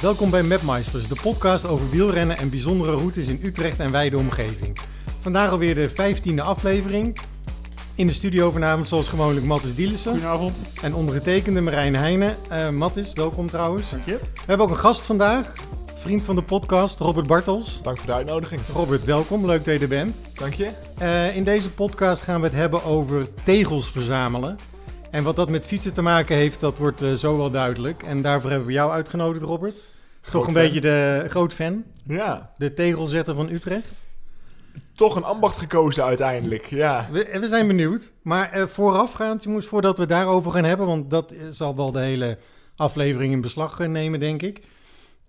Welkom bij Mapmeisters, de podcast over wielrennen en bijzondere routes in Utrecht en wijde omgeving. Vandaag alweer de 15e aflevering. In de studio vanavond zoals gewoonlijk Mattis Dielissen Goedenavond. en ondergetekende Marijn Heijnen. Eh Mattis, welkom trouwens. Dank je. We hebben ook een gast vandaag, vriend van de podcast, Robert Bartels. Dank voor de uitnodiging. Robert, welkom, leuk dat je er bent. Dank je. Eh, in deze podcast gaan we het hebben over tegels verzamelen. En wat dat met fietsen te maken heeft, dat wordt eh, zo wel duidelijk. En daarvoor hebben we jou uitgenodigd, Robert. Toch een fan. beetje de groot fan. Ja, De tegelzetter van Utrecht. toch een ambacht gekozen uiteindelijk. Ja. We, we zijn benieuwd. Maar eh, voorafgaand, jongens, voordat we daarover gaan hebben, want dat eh, zal wel de hele aflevering in beslag eh, nemen, denk ik.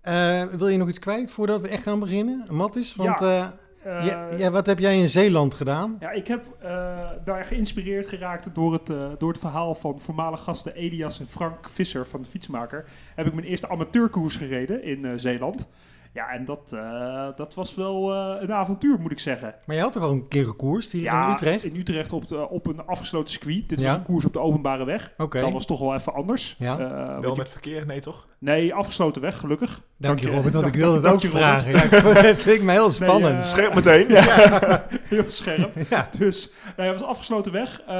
Eh, wil je nog iets kwijt voordat we echt gaan beginnen, Mattis? Want Ja. Eh, Eh, ja, ja, wat heb jij in Zeeland gedaan? ja, ik heb eh, daar geïnspireerd geraakt door het, eh, door het verhaal van voormalig gasten Elias en Frank Visser van de Fietsmaker. Heb ik mijn eerste amateurkoers gereden in Zeeland. Ja, en dat, eh, dat was wel eh, een avontuur, moet ik zeggen. Maar je had toch al een keer gekoerst hier ja, in Utrecht? in Utrecht op, de, op een afgesloten circuit. Dit Ja. was een koers op de openbare weg. Oké, Dat was toch wel even anders. Ja. Eh, Wel je- met verkeer? Nee, toch? Nee, afgesloten weg, gelukkig. dank je dank je. Robert, want ik wilde het ook vragen. Ja, het leek me heel spannend. Scherp meteen. Ja. Heel scherp. ja. Dus, nee, het was afgesloten weg. Eh,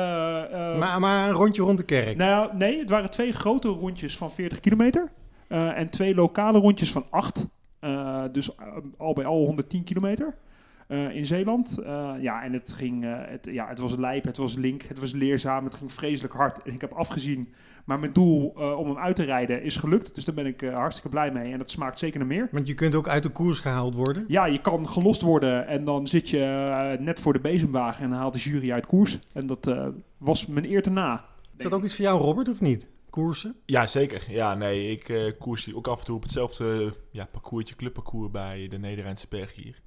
eh, maar, maar een rondje rond de kerk. Nou ja, nee, het waren twee grote rondjes van 40 kilometer. eh, en twee lokale rondjes van 8. Eh, dus eh, al bij al 110 kilometer. eh, in Zeeland. Ja, en het ging. het, ja, het was lijp, het was link, het was leerzaam, het ging vreselijk hard. En ik heb afgezien. Maar mijn doel om hem uit te rijden is gelukt. Dus daar ben ik hartstikke blij mee. En dat smaakt zeker naar meer. Want je kunt ook uit de koers gehaald worden. Ja, je kan gelost worden en dan zit je net voor de bezemwagen en haalt de jury uit koers. En dat was mijn eer te na. Is dat ook iets voor jou, Robert, of niet? Koersen? ja, zeker. Ja, nee, ik eh, koers hier ook af en toe op hetzelfde ja, parcoursje, clubparcours bij de Nederlandse berg hier.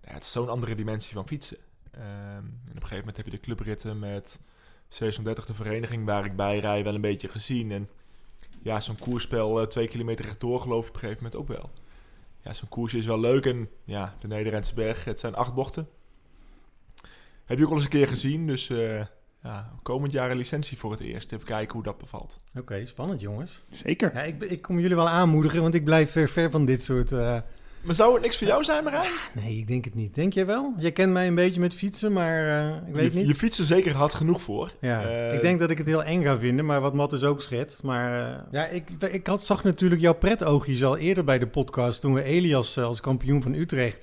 Het is zo'n andere dimensie van fietsen. Ehm, op een gegeven moment heb je de clubritten met 630 de vereniging waar ik bij rij wel een beetje gezien. En ja, zo'n koersspel eh, twee kilometer rechtdoor geloof ik op een gegeven moment ook wel. Ja, zo'n koers is wel leuk en ja, de Nederlandse berg, het zijn acht bochten. Heb je ook al eens een keer gezien, dus eh, ja, komend jaar een licentie voor het eerst. Even kijken hoe dat bevalt. Oké, spannend jongens. Zeker. Ja, ik, ik kom jullie wel aanmoedigen, want ik blijf ver, ver van dit soort... eh, Maar zou het niks voor jou zijn, Marijn? Nee, ik denk het niet. Denk jij wel? Jij kent mij een beetje met fietsen, maar eh, ik weet je, niet. Je fietst er zeker hard genoeg voor. Ja, Eh, ik denk dat ik het heel eng ga vinden, maar wat Matt is ook schetst. Maar eh, ja, ik, ik had, zag natuurlijk jouw pretoogjes al eerder bij de podcast toen we Elias als kampioen van Utrecht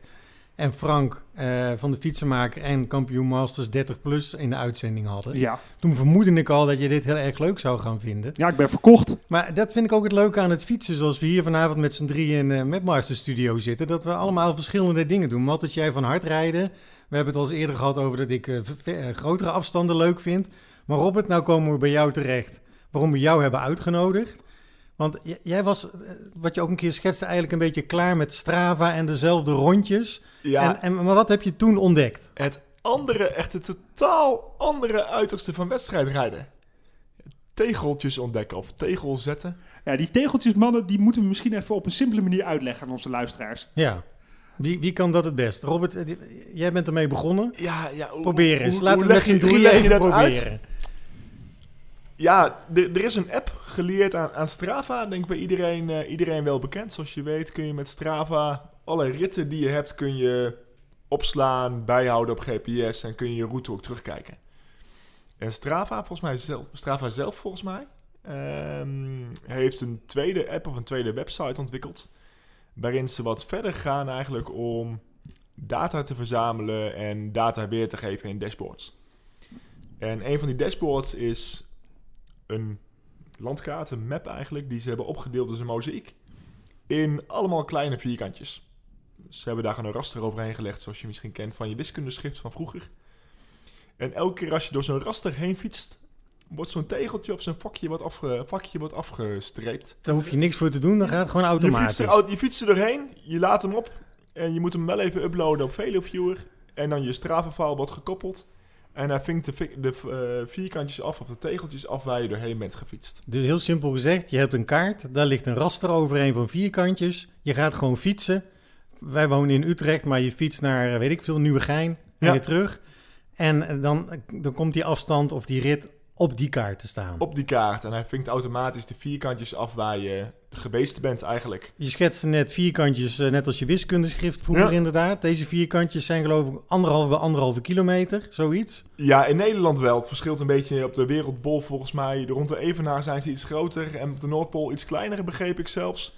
en Frank eh, van de fietsenmaker en kampioen Masters 30 Plus in de uitzending hadden. Ja. Toen vermoedde ik al dat je dit heel erg leuk zou gaan vinden. ja, ik ben verkocht. Maar dat vind ik ook het leuke aan het fietsen, zoals we hier vanavond met z'n drieën in de Mapmaster Studio zitten. Dat we allemaal verschillende dingen doen. Matt, dat jij van hard rijden. We hebben het al eens eerder gehad over dat ik eh, eh, grotere afstanden leuk vind. Maar Robert, nou komen we bij jou terecht. Waarom we jou hebben uitgenodigd. Want jij was, eh, wat je ook een keer schetste, eigenlijk een beetje klaar met Strava en dezelfde rondjes. Ja, En, en, maar wat heb je toen ontdekt? het andere, echt het totaal andere uiterste van wedstrijdrijden. Tegeltjes ontdekken of tegel zetten. Ja, die tegeltjes, mannen, die moeten we misschien even op een simpele manier uitleggen aan onze luisteraars. Ja. Wie, wie kan dat het best? Robert, eh, jij bent ermee begonnen. Ja, ja. hoe- Probeer eens. Laten hoe we met z'n drieën dat uit? Ja, er, er is een app geleerd aan, aan Strava. Denk bij iedereen, eh, iedereen wel bekend. Zoals je weet kun je met Strava alle ritten die je hebt kun je opslaan, bijhouden op GPS en kun je je route ook terugkijken. En Strava, volgens mij zelf, Strava zelf volgens mij, ehm, heeft een tweede app of een tweede website ontwikkeld. Waarin ze wat verder gaan eigenlijk om data te verzamelen en data weer te geven in dashboards. En een van die dashboards is een landkaart, een map eigenlijk, die ze hebben opgedeeld als een mozaïek. In allemaal kleine vierkantjes. Ze hebben daar een raster overheen gelegd, zoals je misschien kent van je wiskundeschrift van vroeger. En elke keer als je door zo'n raster heen fietst, wordt zo'n tegeltje of zo'n vakje wordt, afge, vakje wordt afgestreept. Daar hoef je niks voor te doen, dan gaat het gewoon Je automatisch. fietst, er, je fietst er doorheen, je laat hem op en je moet hem wel even uploaden op VeloViewer. En dan je Strava-file wordt gekoppeld. En hij vinkt de, de eh, vierkantjes af of de tegeltjes af waar je doorheen bent gefietst. Dus heel simpel gezegd, je hebt een kaart, daar ligt een raster overheen van vierkantjes. Je gaat gewoon fietsen. Wij wonen in Utrecht, maar je fietst naar, eh, weet ik veel, Nieuwegein en Ja. weer terug. En dan, dan komt die afstand of die rit op die kaart te staan. op die kaart. En hij vinkt automatisch de vierkantjes af waar je geweest bent eigenlijk. Je schetste net vierkantjes, eh, net als je wiskundeschrift vroeger Ja. inderdaad. Deze vierkantjes zijn geloof ik anderhalve bij anderhalve kilometer, zoiets. Ja, in Nederland wel. Het verschilt een beetje op de wereldbol volgens mij. Rond de Evenaar zijn ze iets groter en op de Noordpool iets kleiner, begreep ik zelfs.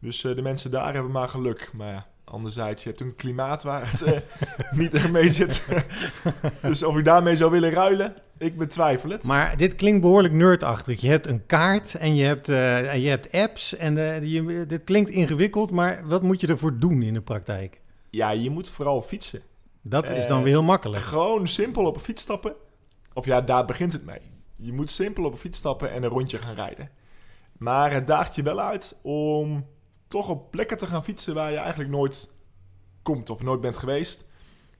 Dus eh, de mensen daar hebben maar geluk. Maar ja, anderzijds, je hebt een klimaat waar het eh, niet echt mee zit. dus of ik daarmee zou willen ruilen, ik betwijfel het. Maar dit klinkt behoorlijk nerdachtig. Je hebt een kaart en je hebt, eh, en je hebt apps. En eh, je, dit klinkt ingewikkeld, maar wat moet je ervoor doen in de praktijk? Ja, je moet vooral fietsen. Dat is dan weer heel makkelijk. Gewoon simpel op een fiets stappen. Of ja, daar begint het mee. Je moet simpel op een fiets stappen en een rondje gaan rijden. Maar het daagt je wel uit om toch op plekken te gaan fietsen waar je eigenlijk nooit komt of nooit bent geweest.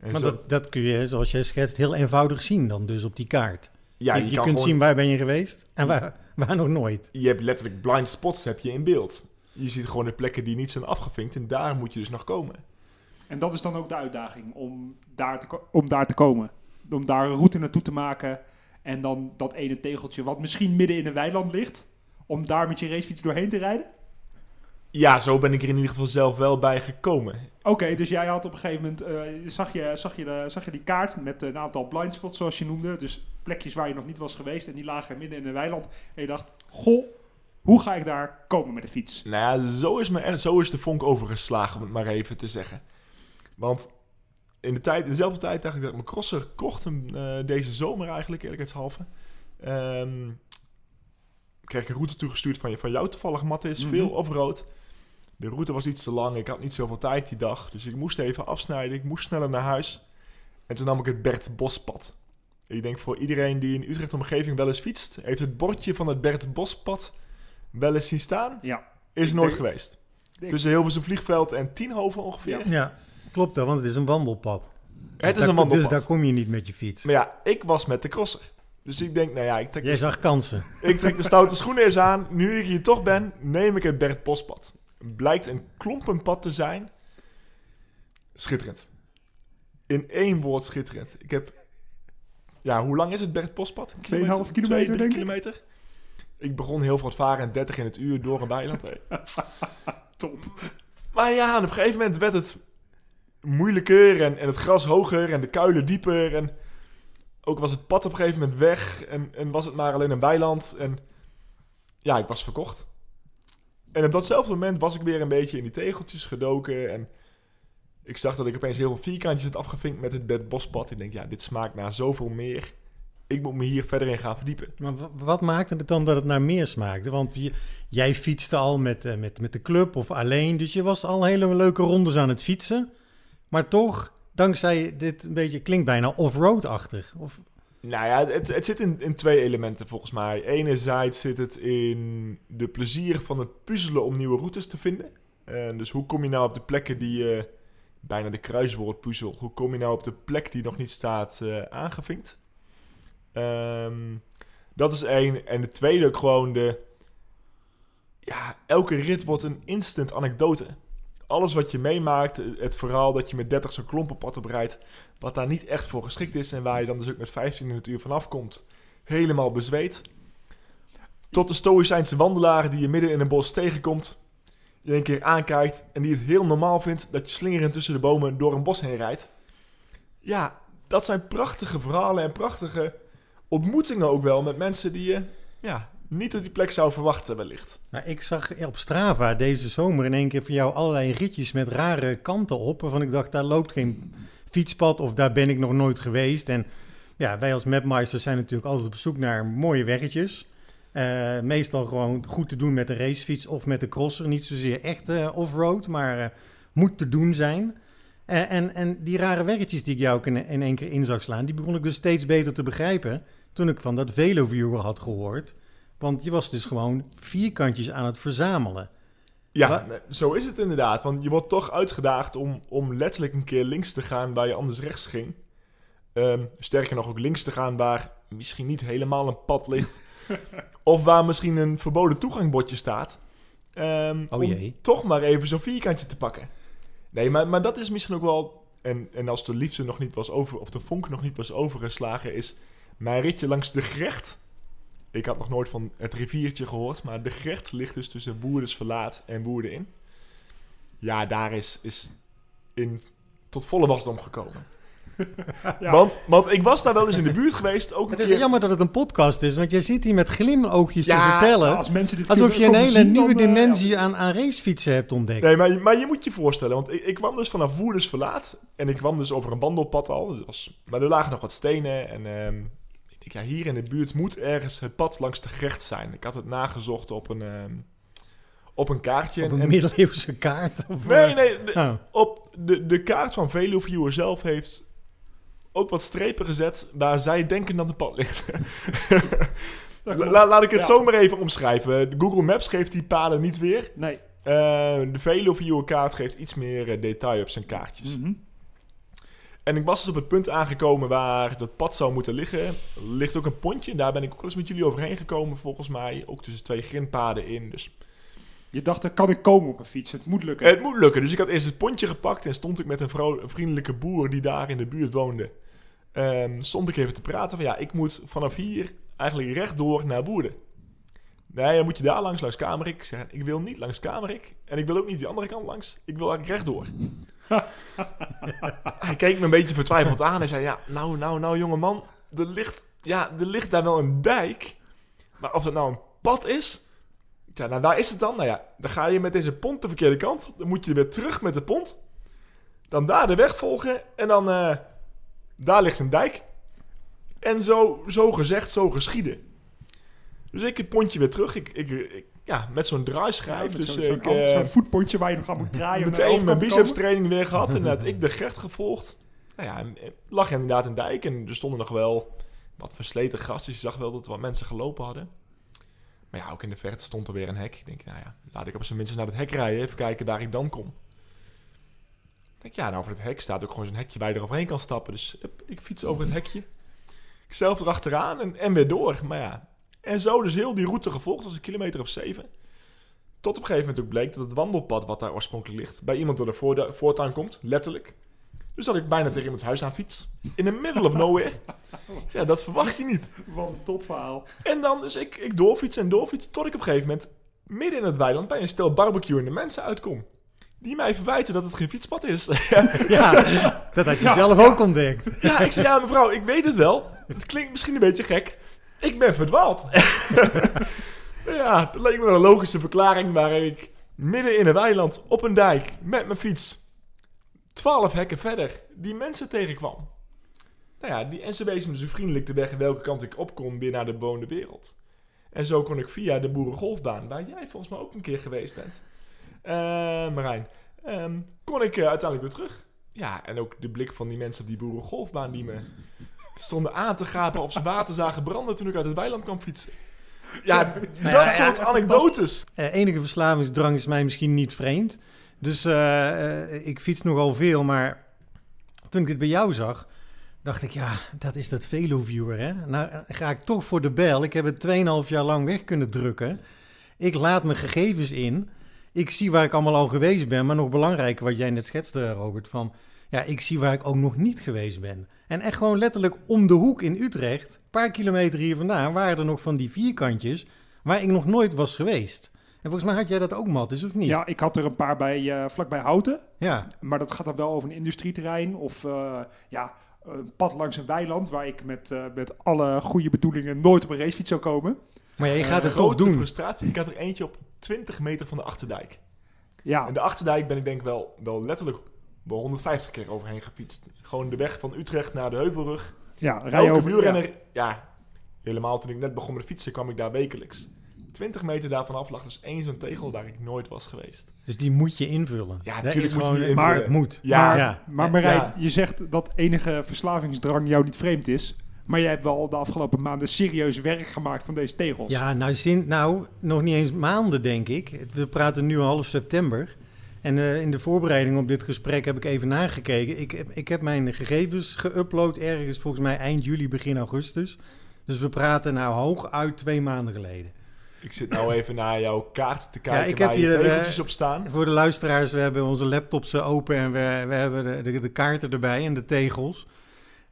En Maar zo- dat, dat kun je, zoals jij schetst, heel eenvoudig zien dan dus op die kaart. ja, je je, je kan kunt gewoon- zien waar ben je geweest en waar, waar nog nooit. je hebt letterlijk blind spots heb je in beeld. Je ziet gewoon de plekken die niet zijn afgevinkt en daar moet je dus nog komen. En dat is dan ook de uitdaging om daar te, om daar te komen. Om daar een route naartoe te maken. En dan dat ene tegeltje wat misschien midden in een weiland ligt. Om daar met je racefiets doorheen te rijden. Ja, zo ben ik er in ieder geval zelf wel bij gekomen. Oké, dus jij had op een gegeven moment, eh, zag, je, zag, je de, zag je die kaart met een aantal blind spots zoals je noemde. Dus plekjes waar je nog niet was geweest en die lagen midden in een weiland. En je dacht, goh, hoe ga ik daar komen met de fiets? Nou ja, zo is, me, zo is de vonk overgeslagen, om het maar even te zeggen. Want in, de tijd, in dezelfde tijd dacht ik dat ik mijn crosser kocht, hem, eh, deze zomer eigenlijk, eerlijkheidshalve. Ehm kreeg ik een route toegestuurd van, je- van jou toevallig, Mattis, Mhm. veel offroad. De route was iets te lang, ik had niet zoveel tijd die dag, dus ik moest even afsnijden, ik moest sneller naar huis. En toen nam ik het Bert Bospad. Ik denk voor iedereen die in Utrecht omgeving wel eens fietst, heeft het bordje van het Bert Bospad wel eens zien staan. Ja, Is Ik nooit denk- geweest. ik- Tussen Hilversum Vliegveld en Tienhoven ongeveer. Ja. Ja, klopt wel, want het is een wandelpad. Het Dus is daar- een wandelpad. Dus daar kom je niet met je fiets. Maar ja, ik was met de crosser. Dus ik denk, nou ja, ik trek, Jij zag kansen. ik trek de stoute schoenen eens aan. Nu ik hier toch ben, neem ik het Bert Bospad. Blijkt een klompenpad te zijn. Schitterend. In één woord schitterend. Ik heb... Ja, hoe lang is het Bert? Een 2,5 Twee, kilometer, drie denk kilometer. Ik begon heel voortvarend 30 in het uur door een weiland. heen. top. Maar ja, en op een gegeven moment werd het moeilijker en, en het gras hoger en de kuilen dieper. En ook was het pad op een gegeven moment weg en, en was het maar alleen een weiland. En ja, ik was verkocht. En op datzelfde moment was ik weer een beetje in die tegeltjes gedoken. En ik zag dat ik opeens heel veel vierkantjes had afgevinkt met het Bed Bospad. Ik denk, ja, dit smaakt naar zoveel meer. Ik moet me hier verder in gaan verdiepen. Maar wa- wat maakte het dan dat het naar meer smaakte? Want je- jij fietste al met, eh, met, met de club of alleen, dus je was al hele leuke rondes aan het fietsen. Maar toch, dankzij dit een beetje, klinkt bijna off-road-achtig. Of, Nou ja, het, het zit in, in twee elementen volgens mij. Enerzijds zit het in de plezier van het puzzelen om nieuwe routes te vinden. En dus hoe kom je nou op de plekken die je, bijna de kruiswoordpuzzel, hoe kom je nou op de plek die nog niet staat eh, aangevinkt? Ehm, dat is één. En de tweede gewoon de, ja, elke rit wordt een instant anekdote. Alles wat je meemaakt, het verhaal dat je met 30 zo'n klompenpad oprijdt, wat daar niet echt voor geschikt is en waar je dan dus ook met 15 in het uur vanaf komt, helemaal bezweet. Tot de stoïcijnse wandelaar die je midden in een bos tegenkomt, je een keer aankijkt en die het heel normaal vindt dat je slingerend tussen de bomen door een bos heen rijdt. Ja, dat zijn prachtige verhalen en prachtige ontmoetingen ook wel met mensen die je ja, niet op die plek zou verwachten wellicht. ik zag op Strava deze zomer in één keer voor jou allerlei ritjes met rare kanten op. Waarvan ik dacht, daar loopt geen fietspad of daar ben ik nog nooit geweest. En ja, wij als mapmeisters zijn natuurlijk altijd op zoek naar mooie weggetjes. Eh, meestal gewoon goed te doen met een racefiets of met de crosser. Niet zozeer echt eh, off-road, maar eh, moet te doen zijn. En, en die rare weggetjes die ik jou in, in één keer in zag slaan, die begon ik dus steeds beter te begrijpen toen ik van dat Veloviewer had gehoord. Want je was dus gewoon vierkantjes aan het verzamelen. Ja, zo is het inderdaad. Want je wordt toch uitgedaagd om, om letterlijk een keer links te gaan waar je anders rechts ging. Ehm, sterker nog, ook links te gaan waar misschien niet helemaal een pad ligt. of waar misschien een verboden toegangbordje staat. Ehm, Oh om jee. toch maar even zo'n vierkantje te pakken. Nee, maar, maar dat is misschien ook wel... En, en als de liefde nog niet was over... Of de vonk nog niet was overgeslagen... is mijn ritje langs de Grecht ik had nog nooit van het riviertje gehoord, maar de Grecht ligt dus tussen Woerdersverlaat en Woerden in. Ja, daar is, is in tot volle wasdom gekomen. Ja. Want, want ik was daar wel eens in de buurt geweest. Ook een Het is keer- jammer dat het een podcast is, want jij zit hier met glimoogjes Ja, te vertellen. Nou, als mensen dit alsof je een hele zien, nieuwe dan, eh, dimensie aan, aan racefietsen hebt ontdekt. Nee, maar, maar je moet je voorstellen, want ik, ik kwam dus vanaf Woerders verlaat. En ik kwam dus over een wandelpad al. Dat was, maar er lagen nog wat stenen. En ehm, ik ja, hier in de buurt moet ergens het pad langs de gerecht zijn. Ik had het nagezocht op een, ehm, op een kaartje. Op en- een en- middeleeuwse kaart. Of, Nee, nee, de- oh. op de, de kaart van Veluwe zelf heeft ook wat strepen gezet waar zij denken dat het pad ligt. La- laat ik het Ja. zo maar even omschrijven. Google Maps geeft die paden niet weer. Nee. Eh, de Veluwe kaart geeft iets meer eh, detail op zijn kaartjes. Mhm. En ik was dus op het punt aangekomen waar dat pad zou moeten liggen. Er ligt ook een pontje. Daar ben ik ook wel eens met jullie overheen gekomen volgens mij. Ook tussen twee grindpaden in. Dus Je dacht, er kan ik komen op een fiets. Het moet lukken. Het moet lukken. Dus ik had eerst het pontje gepakt en stond ik met een, vrouw, een vriendelijke boer die daar in de buurt woonde. Ehm, stond ik even te praten van ja, ik moet vanaf hier eigenlijk rechtdoor naar Woerden. Nee, dan moet je daar langs, langs Kamerik. Ik zeg, ik wil niet langs Kamerik. En ik wil ook niet die andere kant langs. Ik wil eigenlijk rechtdoor. Hij keek me een beetje vertwijfeld aan en zei, ja, nou, nou, nou, jongeman. Er ligt, ja, er ligt daar wel een dijk. Maar of dat nou een pad is... Ja, nou, waar is het dan? Nou ja, dan ga je met deze pont de verkeerde kant. Dan moet je weer terug met de pont. Dan daar de weg volgen. En dan, eh, daar ligt een dijk. En zo, zo gezegd, zo geschieden. Dus ik het pontje weer terug. Ik, ik, ik- ja, met zo'n Ja, draaischijf. met dus zo'n eh, zo'n voetpontje waar je nog aan moet draaien. meteen mijn biceps training weer gehad. En ik de gecht gevolgd. Nou ja, en lag inderdaad een dijk. En er stonden nog wel wat versleten gastjes. Je zag wel dat er wat mensen gelopen hadden. Maar ja, ook in de verte stond er weer een hek. Ik denk, nou ja, laat ik op zijn minst naar het hek rijden. Even kijken waar ik dan kom. Ik denk, ja, nou voor het hek staat ook gewoon zo'n hekje waar je eroverheen kan stappen. Dus ik fiets over het hekje. Ik zelf erachteraan en, en weer door. Maar ja, en zo dus heel die route gevolgd. Dat was een kilometer of zeven. Tot op een gegeven moment ook bleek dat het wandelpad wat daar oorspronkelijk ligt... bij iemand door de voortuin komt, letterlijk. Dus dat ik bijna tegen iemands huis aan fiets. In the middle of nowhere. Ja, dat verwacht je niet. Wat een topverhaal. En dan dus ik, ik doorfietsen en doorfietsen... tot ik op een gegeven moment midden in het weiland... bij een stel barbecuende mensen uitkom. Die mij verwijten dat het geen fietspad is. Ja, dat had je Ja, zelf ook ontdekt. ja, ik zei, ja mevrouw, ik weet het wel. Het klinkt misschien een beetje gek. Ik ben verdwaald. ja, dat leek me een logische verklaring... waar ik midden in een weiland op een dijk met mijn fiets... twaalf hekken verder die mensen tegenkwam. Nou ja, die, en ze wezen me dus vriendelijk de weg welke kant ik op kon weer naar de bewoonde wereld. En zo kon ik via de Boerengolfbaan, waar jij volgens mij ook een keer geweest bent, eh, Marijn, ehm, kon ik eh, uiteindelijk weer terug. Ja, en ook de blik van die mensen op die Boerengolfbaan die me stonden aan te gapen of ze water zagen branden toen ik uit het weiland kwam fietsen. Ja, dat Nou ja, soort anekdotes. Eh, enige verslavingsdrang is mij misschien niet vreemd. Dus eh, eh, ik fiets nogal veel, maar toen ik het bij jou zag, dacht ik, ja, dat is dat Velo-viewer, hè? Nou ga ik toch voor de bel. Ik heb het 2,5 jaar lang weg kunnen drukken. Ik laat mijn gegevens in. Ik zie waar ik allemaal al geweest ben. Maar nog belangrijker, wat jij net schetste, Robert, van... Ja, ik zie waar ik ook nog niet geweest ben. En echt gewoon letterlijk om de hoek in Utrecht, een paar kilometer hier vandaan, waren er nog van die vierkantjes waar ik nog nooit was geweest. En volgens mij had jij dat ook, Mattis, of niet? Ja, ik had er een paar bij, eh, vlakbij Houten. Ja, Maar dat gaat dan wel over een industrieterrein of eh, ja, een pad langs een weiland waar ik met, eh, met alle goede bedoelingen nooit op een racefiets zou komen. maar ja, je gaat het toch grote doen. frustratie. Ik had er eentje op 20 meter van de Achterdijk. Ja, En de Achterdijk ben ik denk wel, wel letterlijk wel 150 keer overheen gefietst. Gewoon de weg van Utrecht naar de Heuvelrug. ja rij Elke over. wielrenner, ja. ja. helemaal toen ik net begon met fietsen kwam ik daar wekelijks. 20 meter daarvan af lag dus één zo'n tegel waar ik nooit was geweest. Dus die moet je invullen. Ja, Dat tuurlijk is moet je gewoon, die maar het moet. Ja, maar, ja. maar Marijn, Ja. je zegt dat enige verslavingsdrang jou niet vreemd is. Maar jij hebt wel de afgelopen maanden serieus werk gemaakt van deze tegels. Ja, nou, sinds, nou, nog niet eens maanden, denk ik. We praten nu half september. En eh, in de voorbereiding op dit gesprek heb ik even nagekeken. Ik heb, ik heb mijn gegevens geüpload ergens volgens mij eind juli, begin augustus. Dus we praten nou hooguit twee maanden geleden. Ik zit nou even naar jouw kaart te kijken ik heb waar je hier, eh, tegeltjes op staan. Voor de luisteraars, we hebben onze laptops eh, open en we, we hebben de, de, de kaarten erbij en de tegels.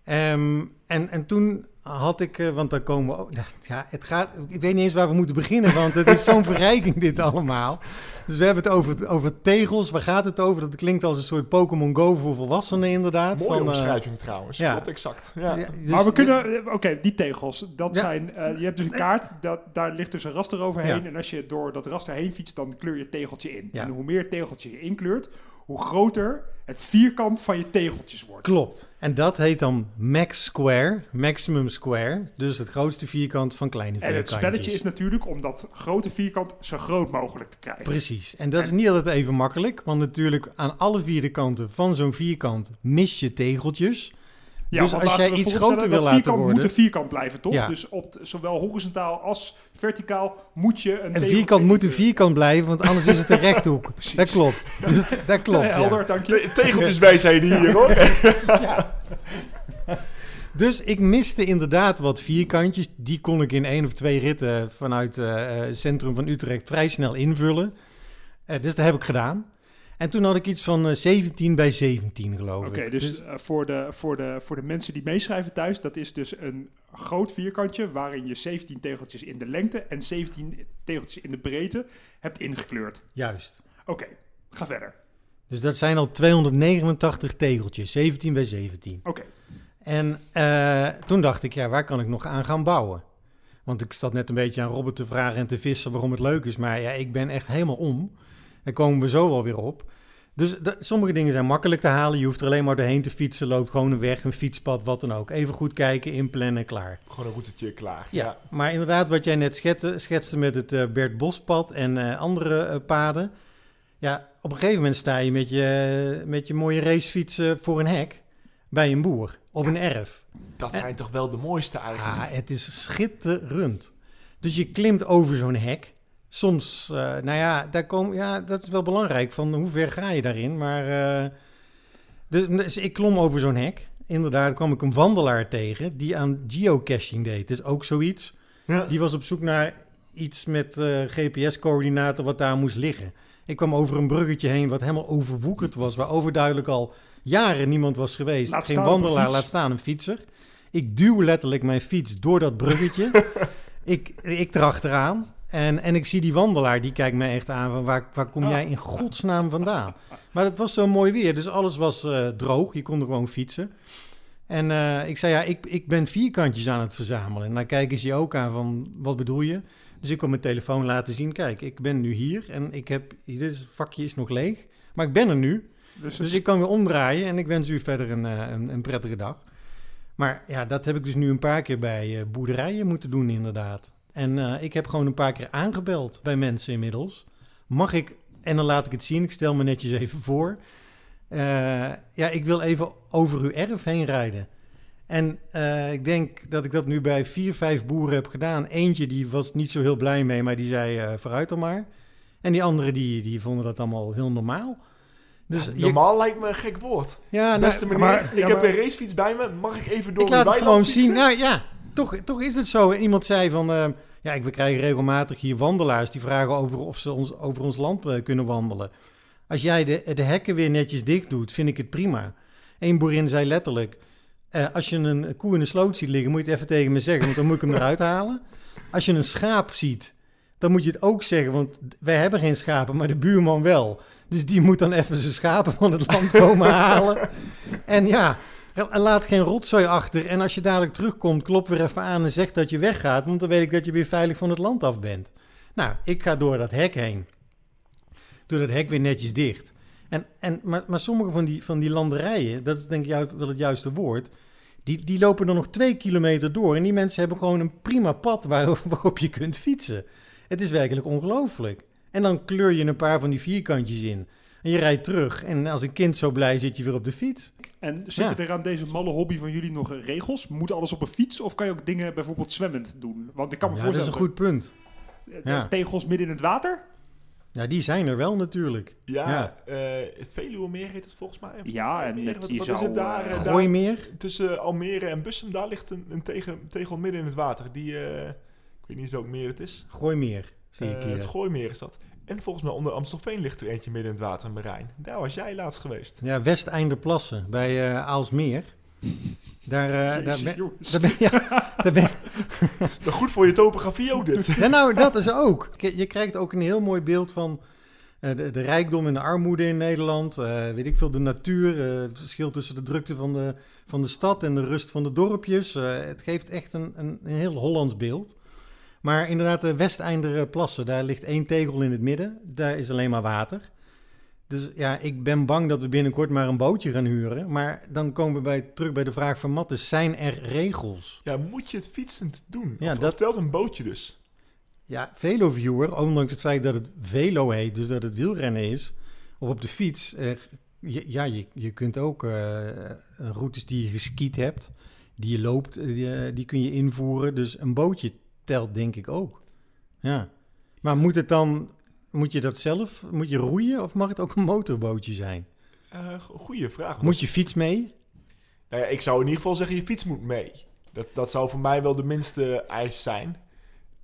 Ehm, en, en toen had ik, eh, want dan komen we ook, ja, het gaat, ik weet niet eens waar we moeten beginnen, want het is zo'n verrijking dit allemaal. Dus we hebben het over, over tegels, waar gaat het over? Dat klinkt als een soort Pokémon Go voor volwassenen inderdaad. Mooie van, eh, omschrijving trouwens. ja. Klopt exact. Ja. ja, dus- maar we kunnen, eh, oké, die tegels, dat Ja. zijn, je hebt dus een kaart, dat, daar ligt dus een raster overheen. Ja. En als je door dat raster heen fietst, dan kleur je het tegeltje in. Ja. En hoe meer tegeltje je inkleurt, hoe groter het vierkant van je tegeltjes wordt. Klopt. En dat heet dan max square, maximum square. Dus het grootste vierkant van kleine En het vierkantjes. spelletje is natuurlijk om dat grote vierkant zo groot mogelijk te krijgen. Precies. En dat is niet altijd even makkelijk. Want natuurlijk aan alle vierde kanten van zo'n vierkant mis je tegeltjes. Ja, Dus als jij iets groter wil laten vierkant worden- moet een vierkant blijven, toch? Ja. Dus op t- zowel horizontaal als verticaal moet je een Een vierkant moet een vierkant blijven, want anders is het een rechthoek. Precies. Dat klopt. Dus dat klopt, Ja, ja. dank je. Te- tegeltjeswijsheden hier hoor. Dus ik miste inderdaad wat vierkantjes. Die kon ik in één of twee ritten vanuit eh, eh, het centrum van Utrecht vrij snel invullen. Eh, dus dat heb ik gedaan. En toen had ik iets van eh, 17 bij 17, geloof Oké, ik. dus, eh, voor, de, voor, de, voor de mensen die meeschrijven thuis, dat is dus een groot vierkantje waarin je 17 tegeltjes in de lengte en 17 tegeltjes in de breedte hebt ingekleurd. Juist. Oké, ga verder. Dus dat zijn al 289 tegeltjes, 17 bij 17. Oké, En eh, toen dacht ik, ja, waar kan ik nog aan gaan bouwen? Want ik zat net een beetje aan Robert te vragen en te vissen waarom het leuk is. Maar ja, ik ben echt helemaal om. Daar komen we zo wel weer op. Dus dat- sommige dingen zijn makkelijk te halen. Je hoeft er alleen maar doorheen te fietsen. Loopt gewoon een weg, een fietspad, wat dan ook. Even goed kijken, inplannen, klaar. Gewoon een routetje klaar. Ja, maar inderdaad, wat jij net schetste, schetste met het eh, Bert Bospad en eh, andere eh, paden. Ja, op een gegeven moment sta je met je, met je mooie racefietsen voor een hek bij een boer op een erf. Dat zijn toch wel de mooiste eigenlijk. Ja, het is schitterend. Dus je klimt over zo'n hek. Soms, eh, nou ja, daar kom, ja, dat is wel belangrijk. Van hoe ver ga je daarin? Maar eh, dus, dus ik klom over zo'n hek. Inderdaad kwam ik een wandelaar tegen die aan geocaching deed. Dus ook zoiets. Ja. Die was op zoek naar iets met eh, GPS-coördinaten wat daar moest liggen. Ik kwam over een bruggetje heen wat helemaal overwoekerd was, waar overduidelijk al jaren niemand was geweest. Laat Geen wandelaar, laat staan een fietser. Ik duw letterlijk mijn fiets door dat bruggetje. ik, ik erachteraan. En, en ik zie die wandelaar, die kijkt mij echt aan van waar, waar kom jij in godsnaam vandaan? Maar het was zo mooi weer, dus alles was eh, droog. Je kon er gewoon fietsen. En eh, ik zei, ja, ik, ik ben vierkantjes aan het verzamelen. En dan kijken ze je ook aan van, wat bedoel je? Dus ik kon mijn telefoon laten zien. Kijk, ik ben nu hier en ik heb, dit vakje is nog leeg. Maar ik ben er nu. dus, Dus ik kan weer omdraaien en ik wens u verder een, eh, een, een prettige dag. Maar ja, dat heb ik dus nu een paar keer bij boerderijen moeten doen inderdaad. En eh, ik heb gewoon een paar keer aangebeld bij mensen inmiddels. Mag ik, en dan laat ik het zien, ik stel me netjes even voor. Eh, ja, ik wil even over uw erf heen rijden. En eh, ik denk dat ik dat nu bij vier, vijf boeren heb gedaan. Eentje die was niet zo heel blij mee, maar die zei vooruit dan maar. En die anderen die, die vonden dat allemaal heel normaal. Dus Ja, je- normaal lijkt me een gek woord. ja, nou, Beste meneer, maar- ik ja, heb maar- een racefiets bij me. Mag ik even door ik laat het gewoon fietsen? zien. Nou ja, toch, is het zo. Iemand zei van, eh, ja, ik- we krijgen regelmatig hier wandelaars die vragen over of ze ons, over ons land eh, kunnen wandelen. Als jij de, de hekken weer netjes dicht doet, vind ik het prima. Eén boerin zei letterlijk, eh, als je een koe in de sloot ziet liggen, moet je het even tegen me zeggen, want dan moet ik hem eruit halen. Als je een schaap ziet, dan moet je het ook zeggen, want wij hebben geen schapen, maar de buurman wel. Dus die moet dan even zijn schapen van het land komen halen. En ja, laat geen rotzooi achter. En als je dadelijk terugkomt, klop weer even aan en zeg dat je weggaat. Want dan weet ik dat je weer veilig van het land af bent. Nou, ik ga door dat hek heen. Doe dat hek weer netjes dicht. En, en, maar, maar sommige van die, van die landerijen, dat is denk ik juist wel het juiste woord. Die, die lopen er nog twee kilometer door. En die mensen hebben gewoon een prima pad waar, waarop je kunt fietsen. Het is werkelijk ongelooflijk. En dan kleur je een paar van die vierkantjes in. En je rijdt terug. En als een kind zo blij zit je weer op de fiets. en zitten ja. er aan deze malle hobby van jullie nog regels? Moet alles op een fiets? Of kan je ook dingen bijvoorbeeld zwemmend doen? Want ik kan me Ja, dat is voorstellen... een goed punt. eh, ja. Tegels midden in het water? Ja, die zijn er wel natuurlijk. Ja, Ja. eh, het Veluwemeer heet het volgens mij. Ja, en Almere, wat, is het daar? daar- Gooimeer. tussen Almere en Bussum, daar ligt een, een tegen, tegel midden in het water. Die, eh, ik weet niet welk meer het is. Gooimeer, zie ik hier. het Gooimeer is dat. En volgens mij onder Amstelveen ligt er eentje midden in het water in Marijn. Daar was jij laatst geweest. Ja, Westeinderplassen bij eh Aalsmeer. Daar, eh, daar ben, daar ben, ja, daar ben, Nou, Goed voor je topografie ook dit. Ja, nou, dat is ook. Je krijgt ook een heel mooi beeld van eh, de, de rijkdom en de armoede in Nederland. Eh, weet ik veel, de natuur. het verschil tussen de drukte van de, van de stad en de rust van de dorpjes. Eh, het geeft echt een, een, een heel Hollands beeld. Maar inderdaad, de Westeinder plassen, daar ligt één tegel in het midden. Daar is alleen maar water. Dus ja, ik ben bang dat we binnenkort maar een bootje gaan huren. Maar dan komen we bij, terug bij de vraag van Mattes. Zijn er regels? Ja, moet je het fietsend doen? Ja, of, dat- of telt een bootje dus? Ja, Veloviewer, ondanks het feit dat het Velo heet, dus dat het wielrennen is, of op de fiets, eh, je- ja, je, je kunt ook eh, routes die je geskiet hebt, die je loopt, eh, die, eh, die kun je invoeren. Dus een bootje telt denk ik ook. Ja. Maar moet het dan, moet je dat zelf, moet je roeien of mag het ook een motorbootje zijn? Eh goeie vraag. Moet je fiets mee? Nou ja, ik zou in ieder geval zeggen, je fiets moet mee. Dat, dat zou voor mij wel de minste eis zijn.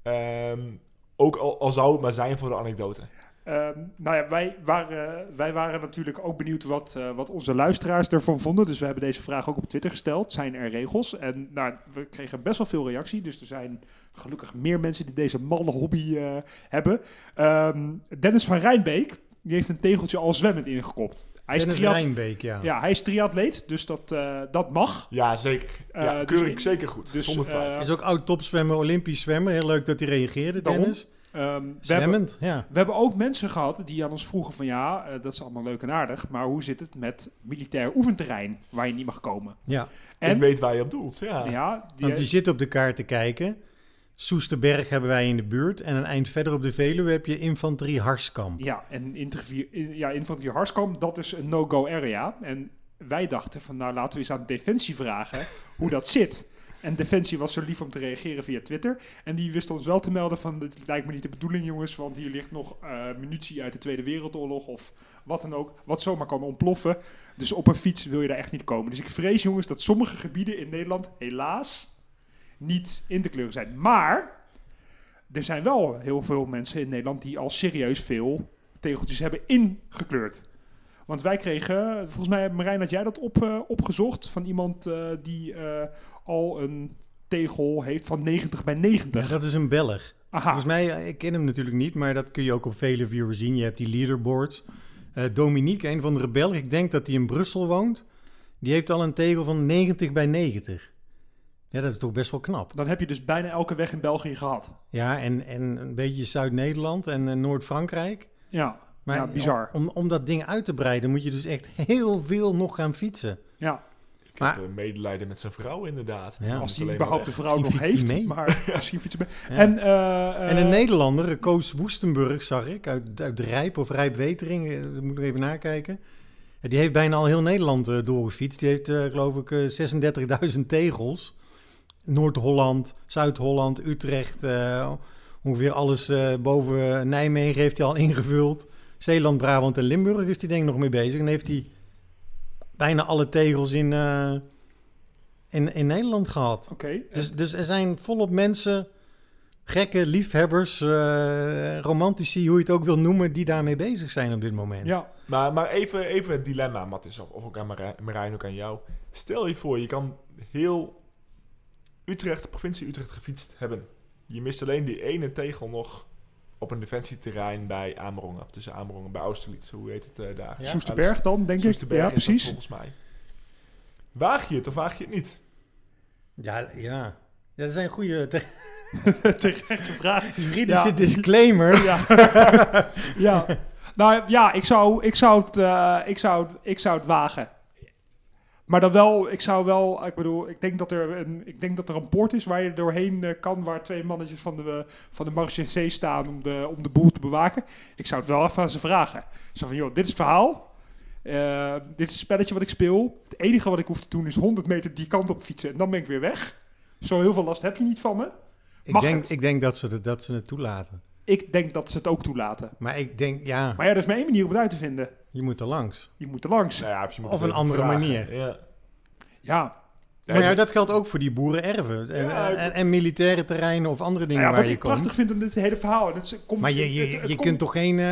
Ehm, ook al, al zou het maar zijn voor de anekdote. Ehm, nou ja, wij waren, wij waren natuurlijk ook benieuwd wat, eh, wat onze luisteraars ervan vonden. Dus we hebben deze vraag ook op Twitter gesteld. Zijn er regels? En nou, we kregen best wel veel reactie. Dus er zijn gelukkig meer mensen die deze malle hobby eh, hebben. Ehm, Dennis van Rijnbeek, die heeft een tegeltje al zwemmend ingekopt. Hij is, Dennis triat- Rijnbeek, ja. ja, hij is triatleet, dus dat, eh, dat mag. Ja, zeker. Ja, Eh, keur dus in- zeker goed. dus, zonder twijfel. Is ook oud topzwemmer, Olympisch zwemmer. Heel leuk dat hij reageerde, Daarom. Ehm, we hebben, ja. We hebben ook mensen gehad die aan ons vroegen van ja, eh, dat is allemaal leuk en aardig, maar hoe zit het met militair oefenterrein waar je niet mag komen? ja. En ik weet waar je op doelt. Ja. ja, die, Want je zit op de kaart te kijken. Soesterberg hebben wij in de buurt. En een eind verder op de Veluwe heb je infanterie Harskamp. ja, en ja, infanterie Harskamp, dat is een no-go area. En wij dachten van nou laten we eens aan Defensie vragen hoe dat zit. En Defensie was zo lief om te reageren via Twitter. En die wist ons wel te melden van dit lijkt me niet de bedoeling jongens, want hier ligt nog eh, munitie uit de Tweede Wereldoorlog of wat dan ook, wat zomaar kan ontploffen. Dus op een fiets wil je daar echt niet komen. Dus ik vrees jongens dat sommige gebieden in Nederland helaas niet in te kleuren zijn. Maar er zijn wel heel veel mensen in Nederland die al serieus veel tegeltjes hebben ingekleurd. Want wij kregen, volgens mij, Marijn, had jij dat op, eh, opgezocht van iemand eh, die al een tegel heeft van 90 bij 90. Ja, dat is een Belg. Aha, Volgens mij, eh, ik ken hem natuurlijk niet, maar dat kun je ook op vele viewers zien. Je hebt die leaderboards. Eh, Dominique, een van de rebellen, ik denk dat hij in Brussel woont. Die heeft al een tegel van 90 bij 90. Ja, dat is toch best wel knap. dan heb je dus bijna elke weg in België gehad. Ja, en, en een beetje Zuid-Nederland en eh, Noord-Frankrijk. Ja, Maar ja bizar. Om, om dat ding uit te breiden moet je dus echt heel veel nog gaan fietsen. Ja, Ik Maar- heb eh, medelijden met zijn vrouw inderdaad. Ja. als hij überhaupt de vrouw nog heeft. mee. Maar misschien fietsen mee. Ja. En, eh, En een eh, Nederlander, eh, Koos Woestenburg, zag ik, uit, uit Rijp of Rijpwetering, eh, dat moet ik nog even nakijken. Die heeft bijna al heel Nederland eh, doorgefietst. Die heeft, eh, geloof ik, eh, 36.000 tegels. Noord-Holland, Zuid-Holland, Utrecht, eh, ongeveer alles eh, boven Nijmegen heeft hij al ingevuld. Zeeland, Brabant en Limburg is die denk ik nog mee bezig. En heeft hij bijna alle tegels in, eh, in, in Nederland gehad. Oké, Dus, dus er zijn volop mensen, gekke liefhebbers, eh, romantici, hoe je het ook wil noemen, die daarmee bezig zijn op dit moment. ja. Maar, maar even, even het dilemma, Mattis, of, of ook aan Marijn, Marijn, ook aan jou. Stel je voor, je kan heel Utrecht, provincie Utrecht gefietst hebben. Je mist alleen die ene tegel nog op een defensieterrein bij Amerongen. Of tussen Amerongen, bij Austerlitz, hoe heet het eh, daar? Ja. Soesterberg dan, denk ik. Soesterberg Ja, is dat precies. volgens mij. Waag je het of waag je het niet? Ja, ja. Ja, dat zijn goede te- Terechte vraag. juridische Ja. disclaimer. Ja. ja. Nou ja, ik zou, ik, zou het, eh, ik, zou, ik zou het wagen. Maar dan wel, ik zou wel, ik bedoel, ik denk dat er een, ik denk dat er een poort is waar je doorheen eh, kan, waar twee mannetjes van de, van de Marche staan om de, om de boel te bewaken. Ik zou het wel even aan ze vragen. Zo van, joh, dit is het verhaal. Eh, dit is het spelletje wat ik speel. Het enige wat ik hoef te doen is 100 meter die kant op fietsen en dan ben ik weer weg. Zo heel veel last heb je niet van me. Ik denk, het? ik denk dat, ze het, dat ze het toelaten. Ik denk dat ze het ook toelaten. Maar ik denk, ja, Maar ja, er is maar één manier om het uit te vinden. je moet er langs. Je moet er langs. Nou ja, of je moet Of het een andere vragen. manier. Ja. Ja, maar ja, dat geldt ook voor die boerenerven. En, Ja, ik- en, en militaire terreinen of andere dingen Nou ja, waar wat je ik komt. prachtig vind aan dit hele verhaal. Het is- komt, Maar je, je, het- het je komt- kunt toch geen... eh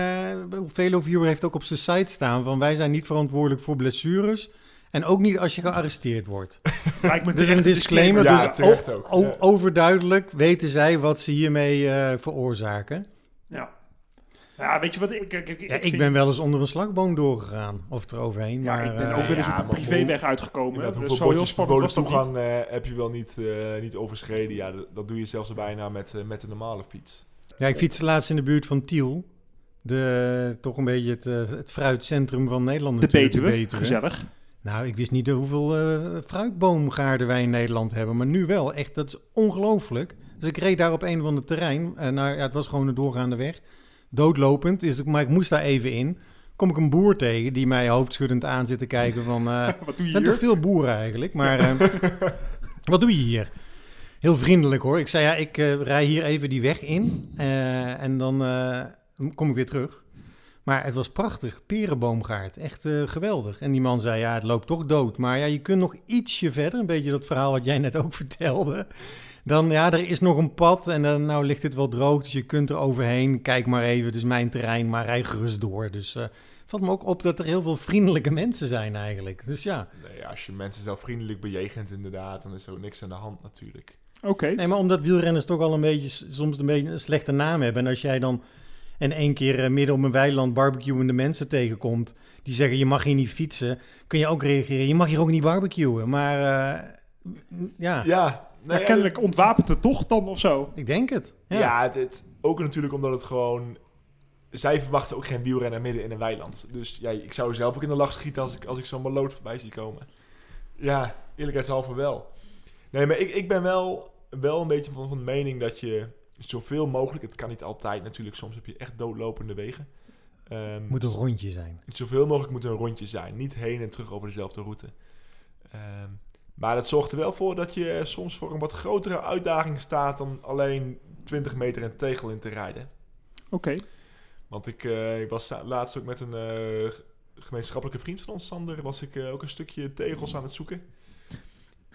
Veloviewer heeft ook op zijn site staan van... wij zijn niet verantwoordelijk voor blessures... En ook niet als je gearresteerd wordt. Lijkt me Dus een disclaimer. Ja, dus terecht ook, ja. overduidelijk weten zij wat ze hiermee eh, veroorzaken. Ja. Ja, weet je wat? Ik, ik, ik, Ja, ik vind- ben wel eens onder een slagboom doorgegaan. Of eroverheen. Ja, maar, ik ben eh, ook wel eens ja, op een privéweg hoe- uitgekomen. Inderdaad, Dus zo heel spannend was verboden dat niet. toegang eh, heb je wel niet, eh, niet overschreden. Ja, dat, dat doe je zelfs bijna met, met de normale fiets. Ja, ik fietste laatst in de buurt van Tiel. De, toch een beetje het, het fruitcentrum van Nederland De natuurlijk. Betuwe, gezellig. Nou, ik wist niet hoeveel eh, fruitboomgaarden wij in Nederland hebben. Maar nu wel. Echt, dat is ongelooflijk. Dus ik reed daar op een van de terrein. En nou, ja, het was gewoon een doorgaande weg. Doodlopend. Dus, maar ik moest daar even in. Kom ik een boer tegen die mij hoofdschuddend aan zit te kijken van... eh, Wat doe je er zijn toch hier? veel boeren eigenlijk, maar wat doe je hier? Heel vriendelijk hoor. Ik zei ja, ik rij hier even die weg in en dan kom ik weer terug. Maar het was prachtig, perenboomgaard, echt eh, geweldig. En die man zei ja, het loopt toch dood. Maar ja, je kunt nog ietsje verder, een beetje dat verhaal wat jij net ook vertelde. Dan ja, er is nog een pad en dan nou ligt het wel droog, dus je kunt er overheen. Kijk maar even, het is mijn terrein, maar rij gerust door. Dus eh valt me ook op dat er heel veel vriendelijke mensen zijn eigenlijk. Dus ja. Nee, als je mensen zelf vriendelijk bejegent inderdaad, dan is er ook niks aan de hand natuurlijk. Oké. Nee, maar omdat wielrenners toch al een beetje, soms een beetje een slechte naam hebben. En als jij dan in één keer eh, midden op een weiland barbecuende mensen tegenkomt... die zeggen je mag hier niet fietsen, kun je ook reageren. Je mag hier ook niet barbecuen. Maar eh, ja, Ja, kennelijk ontwapent het toch dan of zo. ik denk het. Ja. Ja, ook natuurlijk omdat het gewoon... Zij verwachten ook geen wielrenner midden in een weiland. Dus ja, ik zou zelf ook in de lach schieten als ik, als ik zo'n maloot voorbij zie komen. Ja, eerlijkheidshalve wel. Nee, maar ik, ik ben wel, wel een beetje van, van mening dat je zoveel mogelijk... Het kan niet altijd natuurlijk, soms heb je echt doodlopende wegen. Ehm, Moet een rondje zijn. Zoveel mogelijk moet een rondje zijn. Niet heen en terug over dezelfde route. Ehm, maar dat zorgt er wel voor dat je soms voor een wat grotere uitdaging staat dan alleen 20 meter een tegel in te rijden. Oké. Want ik, eh, ik was laatst ook met een eh, gemeenschappelijke vriend van ons, Sander, was ik eh, ook een stukje tegels aan het zoeken.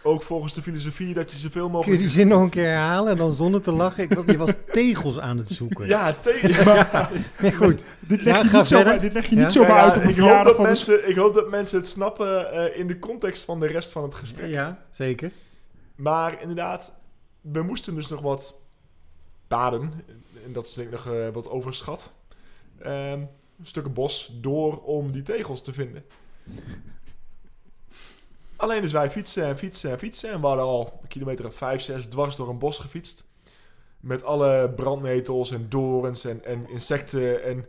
Ook volgens de filosofie dat je zoveel Kun je mogelijk... die zin nog een keer herhalen en dan zonder te lachen? Ik was, je was tegels aan het zoeken. Ja, tegels. Nee, goed. Dit leg Ja, je ga niet zomaar, verder. dit leg je Ja. niet zomaar Ja, uit op een ik, hoop verjaardag dat van de... mensen, ik hoop dat mensen het snappen eh, in de context van de rest van het gesprek. Ja, zeker. Maar inderdaad, we moesten dus nog wat paden. En dat is denk ik nog eh, wat overschat. Ehm stukken bos door om die tegels te vinden. Alleen dus wij fietsen en fietsen en fietsen. En we hadden al een kilometer of vijf, zes dwars door een bos gefietst. Met alle brandnetels en dorens en, en insecten en,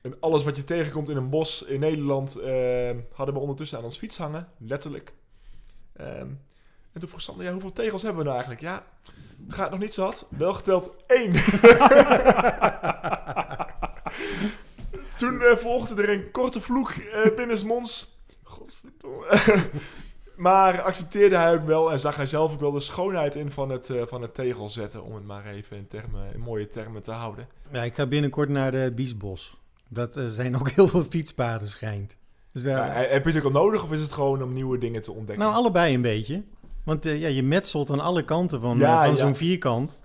en alles wat je tegenkomt in een bos in Nederland... ehm, hadden we ondertussen aan ons fiets hangen, letterlijk. Ehm, en toen vroeg Sander, ja, hoeveel tegels hebben we nou eigenlijk? Ja, het gaat nog niet hard. Wel geteld één. toen eh, volgde er een korte vloek eh binnensmonds. Godverdomme. Maar accepteerde hij ook wel en zag hij zelf ook wel de schoonheid in van het, eh, van het tegel zetten. Om het maar even in, termen, in mooie termen te houden. Ja, ik ga binnenkort naar de Biesbos. Dat eh, zijn ook heel veel fietspaden schijnt. Dus daar, Ja, heb je het ook al nodig of is het gewoon om nieuwe dingen te ontdekken? nou, allebei een beetje. Want eh, ja, je metselt aan alle kanten van, Ja, van zo'n vierkant.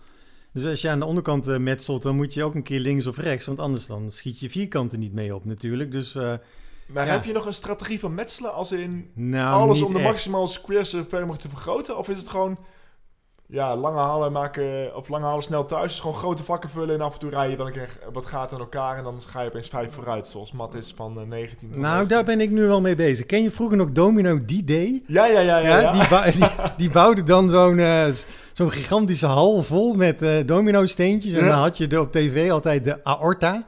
Dus als je aan de onderkant metselt, dan moet je ook een keer links of rechts. Want anders dan schiet je vierkanten niet mee op natuurlijk. Dus maar ja. heb je nog een strategie van metselen als in nou, alles om de maximaal squares zo ver mogelijk te vergroten? Of is het gewoon ja, lange halen maken of lange halen snel thuis? Dus gewoon grote vakken vullen en af en toe rijden dan een keer wat gaat aan elkaar en dan ga je opeens vijf vooruit, zoals Matt is van eh, 19. Nou, daar ben ik nu wel mee bezig. Ken je vroeger nog Domino D-Day? Ja, ja, ja, ja. Ja, ja. Die, bou- die, die bouwde dan zo'n eh, zo'n gigantische hal vol met eh domino-steentjes. En Ja. dan had je de, op tv altijd de aorta.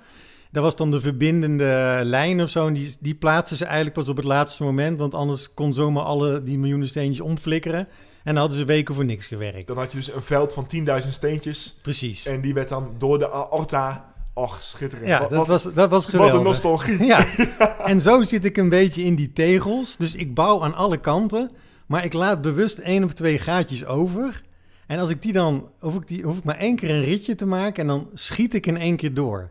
Dat was dan de verbindende lijn of zo. En die, die plaatsten ze eigenlijk pas op het laatste moment. Want anders kon zomaar alle die miljoenen steentjes omflikkeren. En dan hadden ze weken voor niks gewerkt. Dan had je dus een veld van 10.000 steentjes Precies. en die werd dan door de aorta... Och, schitterend. Ja, Wat- dat was, dat was wat een geweldig. nostalgie. Ja, en zo zit ik een beetje in die tegels. Dus ik bouw aan alle kanten. Maar ik laat bewust één of twee gaatjes over. En als ik die dan, hoef ik, die, hoef ik maar één keer een ritje te maken en dan schiet ik in één keer door.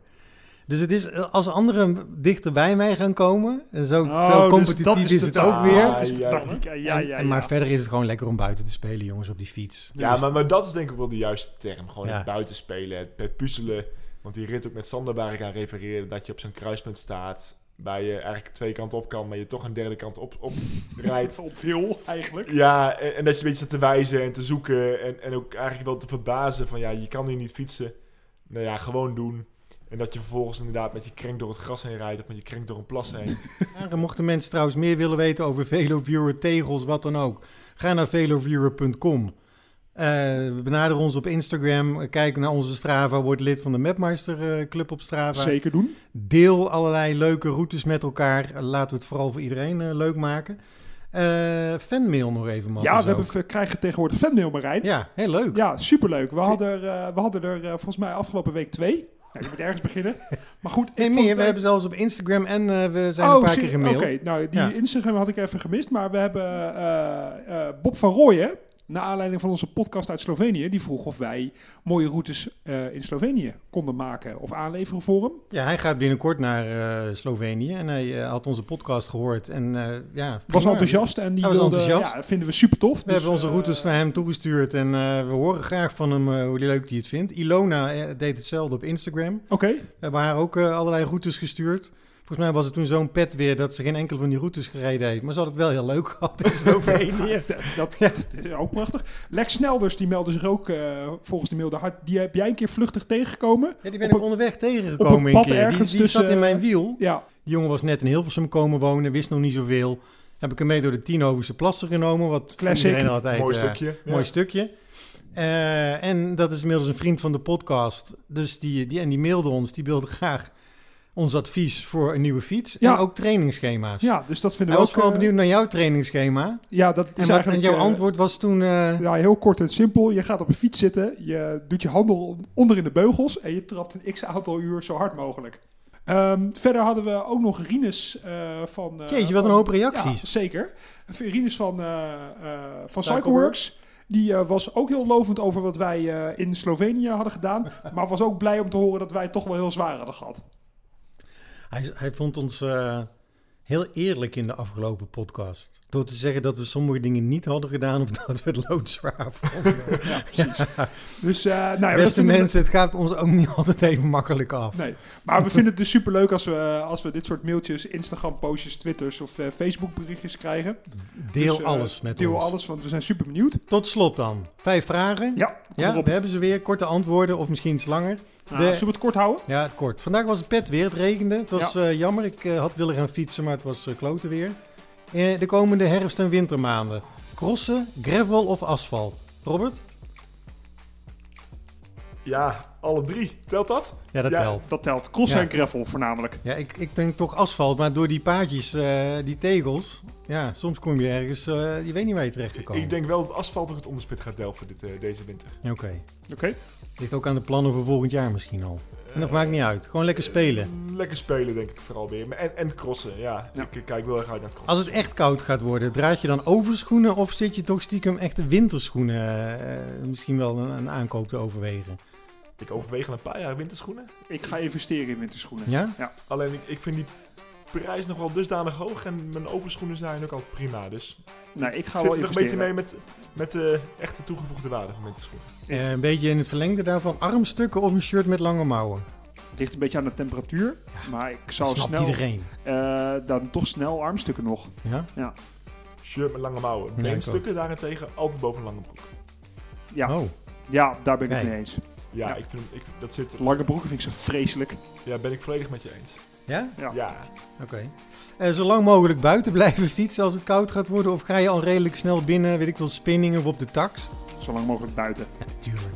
Dus het is, als anderen dichter bij mij gaan komen, en zo, Oh, zo dus competitief is, het ook weer. Ah, Dat is de ja. tactiek. Ja, ja, En- ja. en maar verder is het gewoon lekker om buiten te spelen, jongens, op die fiets. Ja, Dus- maar, maar dat is denk ik wel de juiste term. Gewoon Ja. het buitenspelen, het, het puzzelen. Want die rit ook met Sander waar ik aan refereerde, dat je op zo'n kruispunt staat waar je eigenlijk twee kanten op kan, maar je toch een derde kant op, op rijdt. Op veel, eigenlijk. Ja, en, en dat je een beetje staat te wijzen en te zoeken en, en ook eigenlijk wel te verbazen van ja, je kan hier niet fietsen. Nou ja, gewoon doen. En dat je vervolgens inderdaad met je krenk door het gras heen rijdt of met je krenk door een plas heen. Ja, mochten mensen trouwens meer willen weten over Veloviewer, tegels, wat dan ook. Ga naar veloviewer.com. Eh benader ons op Instagram. Kijk naar onze Strava. Word lid van de Mapmeister eh, Club op Strava. Zeker doen. Deel allerlei leuke routes met elkaar. Eh, Laten we het vooral voor iedereen leuk maken. Eh fanmail nog even, Matthijs, ja, we, hebben, we krijgen tegenwoordig fanmail, Marijn. Ja, heel leuk. Ja, superleuk. We hadden er, eh, we hadden er volgens mij afgelopen week twee. Ja, je moet ergens beginnen. Maar goed, Nee, vond meer. het, We eh, hebben zelfs op Instagram en eh, we zijn oh, een paar keer gemaild. Oké, nou, die Ja. Instagram had ik even gemist. Maar we hebben eh, Bob van Rooyen, naar aanleiding van onze podcast uit Slovenië, die vroeg of wij mooie routes eh, in Slovenië konden maken of aanleveren voor hem. Ja, hij gaat binnenkort naar eh, Slovenië en hij eh, had onze podcast gehoord. En ja, Was prima. enthousiast en die Hij was wilde, enthousiast. ja, dat vinden we super tof. We Dus, hebben onze eh, routes naar hem toegestuurd en we horen graag van hem hoe leuk hij het vindt. Ilona deed hetzelfde op Instagram. Oké, We hebben haar ook allerlei routes gestuurd. Volgens mij was het toen zo'n pet weer dat ze geen enkele van die routes gereden heeft. Maar ze had het wel heel leuk gehad in Slovenië. dat, dat, dat is ook prachtig. Lex Snelders, die meldde zich ook eh, volgens de mail. had- Die heb jij een keer vluchtig tegengekomen. Ja, die ben Op ik een- onderweg op tegengekomen een een pad keer. Die, ergens die tussen, zat in mijn eh, wiel. Ja, Die jongen was net in Hilversum komen wonen, wist nog niet zoveel. Heb ik hem mee door de Tienhovense plassen genomen. Wat Classic. iedereen altijd Mooi eh, stukje. ja. mooi stukje. Eh, en dat is inmiddels een vriend van de podcast. Dus die, die, en die mailde ons. Die wilde graag ons advies voor een nieuwe fiets. Ja. En ook trainingsschema's. ja, dus dat vinden we was ook... vooral eh, benieuwd naar jouw trainingsschema. Ja, dat is En, wat, en jouw eh, antwoord was toen... eh, Ja, heel kort en simpel. Je gaat op een fiets zitten, je doet je handen onder in de beugels en je trapt een x aantal uur zo hard mogelijk. Ehm, verder hadden we ook nog Rinus eh, van... Jeetje, wat een hoop reacties. Ja, zeker. Rinus van, van Cycleworks. Die was ook heel lovend over wat wij in Slovenië hadden gedaan. maar was ook blij om te horen dat wij toch wel heel zwaar hadden gehad. Hij, hij vond ons eh, heel eerlijk in de afgelopen podcast. Door te zeggen dat we sommige dingen niet hadden gedaan... of dat we het loodzwaar vonden. Ja, precies. Dus, eh, nou ja, Beste mensen, het gaat ons ook niet altijd even makkelijk af. Nee, maar we vinden het dus superleuk als we, als we dit soort mailtjes, Instagram postjes, Twitters of eh, Facebook berichtjes krijgen. Deel Dus, eh, alles met Deel ons. alles, want we zijn super benieuwd. Tot slot dan. Vijf vragen. Ja, Ja, we hebben ze weer. Korte antwoorden of misschien iets langer. Nou, de- Zullen we het kort houden? Ja, het kort. Vandaag was het pet weer. Het regende. Het was eh, jammer. Ik eh, had willen gaan fietsen, maar het was eh, kloten weer. De komende herfst- en wintermaanden. Crossen, gravel of asfalt? Robert? Ja, alle drie. Telt dat? Ja, dat Ja. telt. Dat telt. Cross Ja. en gravel voornamelijk. Ja, ik, ik denk toch asfalt, maar door die paadjes, eh, die tegels... Ja, soms kom je ergens... eh, je weet niet waar je terecht gekomen. Ik denk wel dat asfalt ook het onderspit gaat delven dit, eh, deze winter. Oké. Oké. Ligt ook aan de plannen voor volgend jaar misschien al. En dat maakt niet uit. Gewoon lekker spelen. Lekker spelen, denk ik vooral weer. Maar En, en crossen, ja. Ja. Ik kijk wel erg uit naar het crossen. Als het echt koud gaat worden, draag je dan overschoenen of zit je toch stiekem echte winterschoenen eh, misschien wel een, een aankoop te overwegen? Ik overweeg al een paar jaar winterschoenen. Ik ga investeren in winterschoenen. Ja? Alleen ik, ik vind die prijs nog wel dusdanig hoog. En mijn overschoenen zijn ook al prima. Dus Nou, ik ga zit wel er nog een beetje mee met, met de echte toegevoegde waarde van winterschoenen. Eh, een beetje in het verlengde daarvan, armstukken of een shirt met lange mouwen? Het ligt een beetje aan de temperatuur. Maar ik zou snapt snel... iedereen. eh, dan toch snel armstukken nog. Ja? Shirt met lange mouwen. Ja, Beenstukken daarentegen altijd boven een lange broek. Ja, Oh, ja daar ben ik het mee eens. Ja, Ja. Ik vind, ik, dat zit, Lange broeken vind ik zo vreselijk. ja, ben ik volledig met je eens. ja? Ja. Ja, Oké. Eh, zo lang mogelijk buiten blijven fietsen als het koud gaat worden? Of ga je al redelijk snel binnen, weet ik wel, spinning of op de tax? Zo lang mogelijk buiten. Ja, natuurlijk.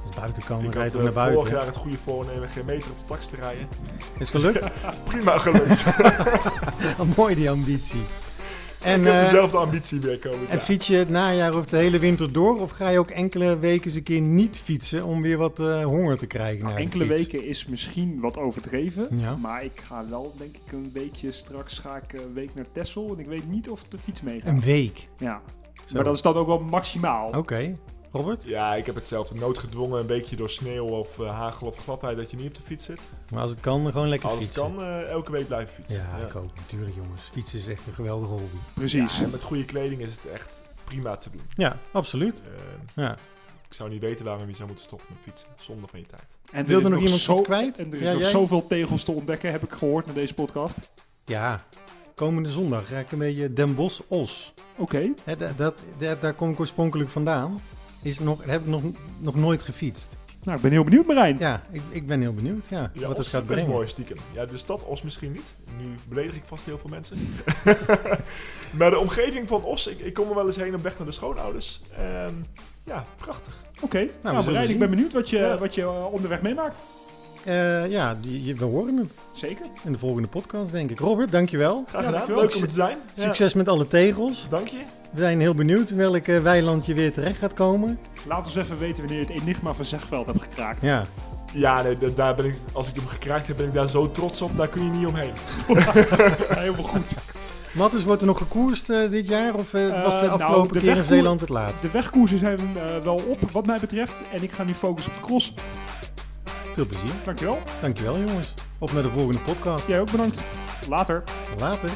Als het buiten kan, dan ik rijd had je eh, naar vorig buiten. jaar het goede voornemen geen meter op de tax te rijden. Is gelukt? Prima gelukt. Mooi die ambitie. En, ik heb eh, dezelfde ambitie weer komend En fiets je het najaar of de hele winter door? Of ga je ook enkele weken eens een keer niet fietsen om weer wat eh, honger te krijgen? Nou, naar enkele weken is misschien wat overdreven. Ja. Maar ik ga wel, denk ik, een weekje straks ga ik een week naar Texel. En ik weet niet of de fiets meegaat. Een week. Ja. Zo. Maar dat is dan ook wel maximaal. Oké. Robert? Ja, ik heb hetzelfde. Noodgedwongen een weekje door sneeuw of eh, hagel of gladheid dat je niet op de fiets zit. Maar als het kan, gewoon lekker Als het fietsen. kan, eh, elke week blijven fietsen. Ja, ik ook. Natuurlijk jongens. Fietsen is echt een geweldige hobby. Precies. Ja, en met goede kleding is het echt prima te doen. Ja, absoluut. Eh, Ja. ik zou niet weten waarom je zou moeten stoppen met fietsen. Zonde van je tijd. En er Wilde is nog iemand zo- iets kwijt? En er is Ja, nog jij? zoveel tegels te ontdekken, heb ik gehoord na deze podcast. Ja, komende zondag ga ik een beetje Den Bosch-Os. Oké. Hè, da- dat, da- daar kom ik oorspronkelijk vandaan. Is nog, heb ik nog, nog nooit gefietst. Nou, ik ben heel benieuwd, Marijn. Ja, ik, ik ben heel benieuwd ja, Ja, wat Os het gaat brengen. mooi stiekem. Ja, de stad Os misschien niet. Nu beledig ik vast heel veel mensen. maar de omgeving van Os, ik, ik kom er wel eens heen op weg naar de schoonouders. Ehm, ja, prachtig. Oké. Nou, zullen Marijn, ik ben benieuwd wat je, Ja. wat je eh, onderweg meemaakt. Eh, ja, die, je- we horen het Zeker. in de volgende podcast, denk ik. Robert, dankjewel. Graag Ja, gedaan. dankjewel. Leuk om te zijn. Ja, Succes met alle tegels. dank je. We zijn heel benieuwd welk eh, weiland je weer terecht gaat komen. Laat ons even weten wanneer je het enigma van Zegveld hebt gekraakt. Ja, Ja, nee, da- daar ben ik, als ik hem gekraakt heb, ben ik daar zo trots op. Daar kun je niet omheen. Helemaal goed. Mattus, wordt er nog gekoerst eh, dit jaar? Of was de nou, afgelopen de keer in Zeeland het laatst? De wegkoersen zijn eh, wel op, wat mij betreft. En ik ga nu focussen op de cross. Veel plezier. Dankjewel. Dankjewel jongens. Op naar de volgende podcast. Jij ook bedankt. Later. Later.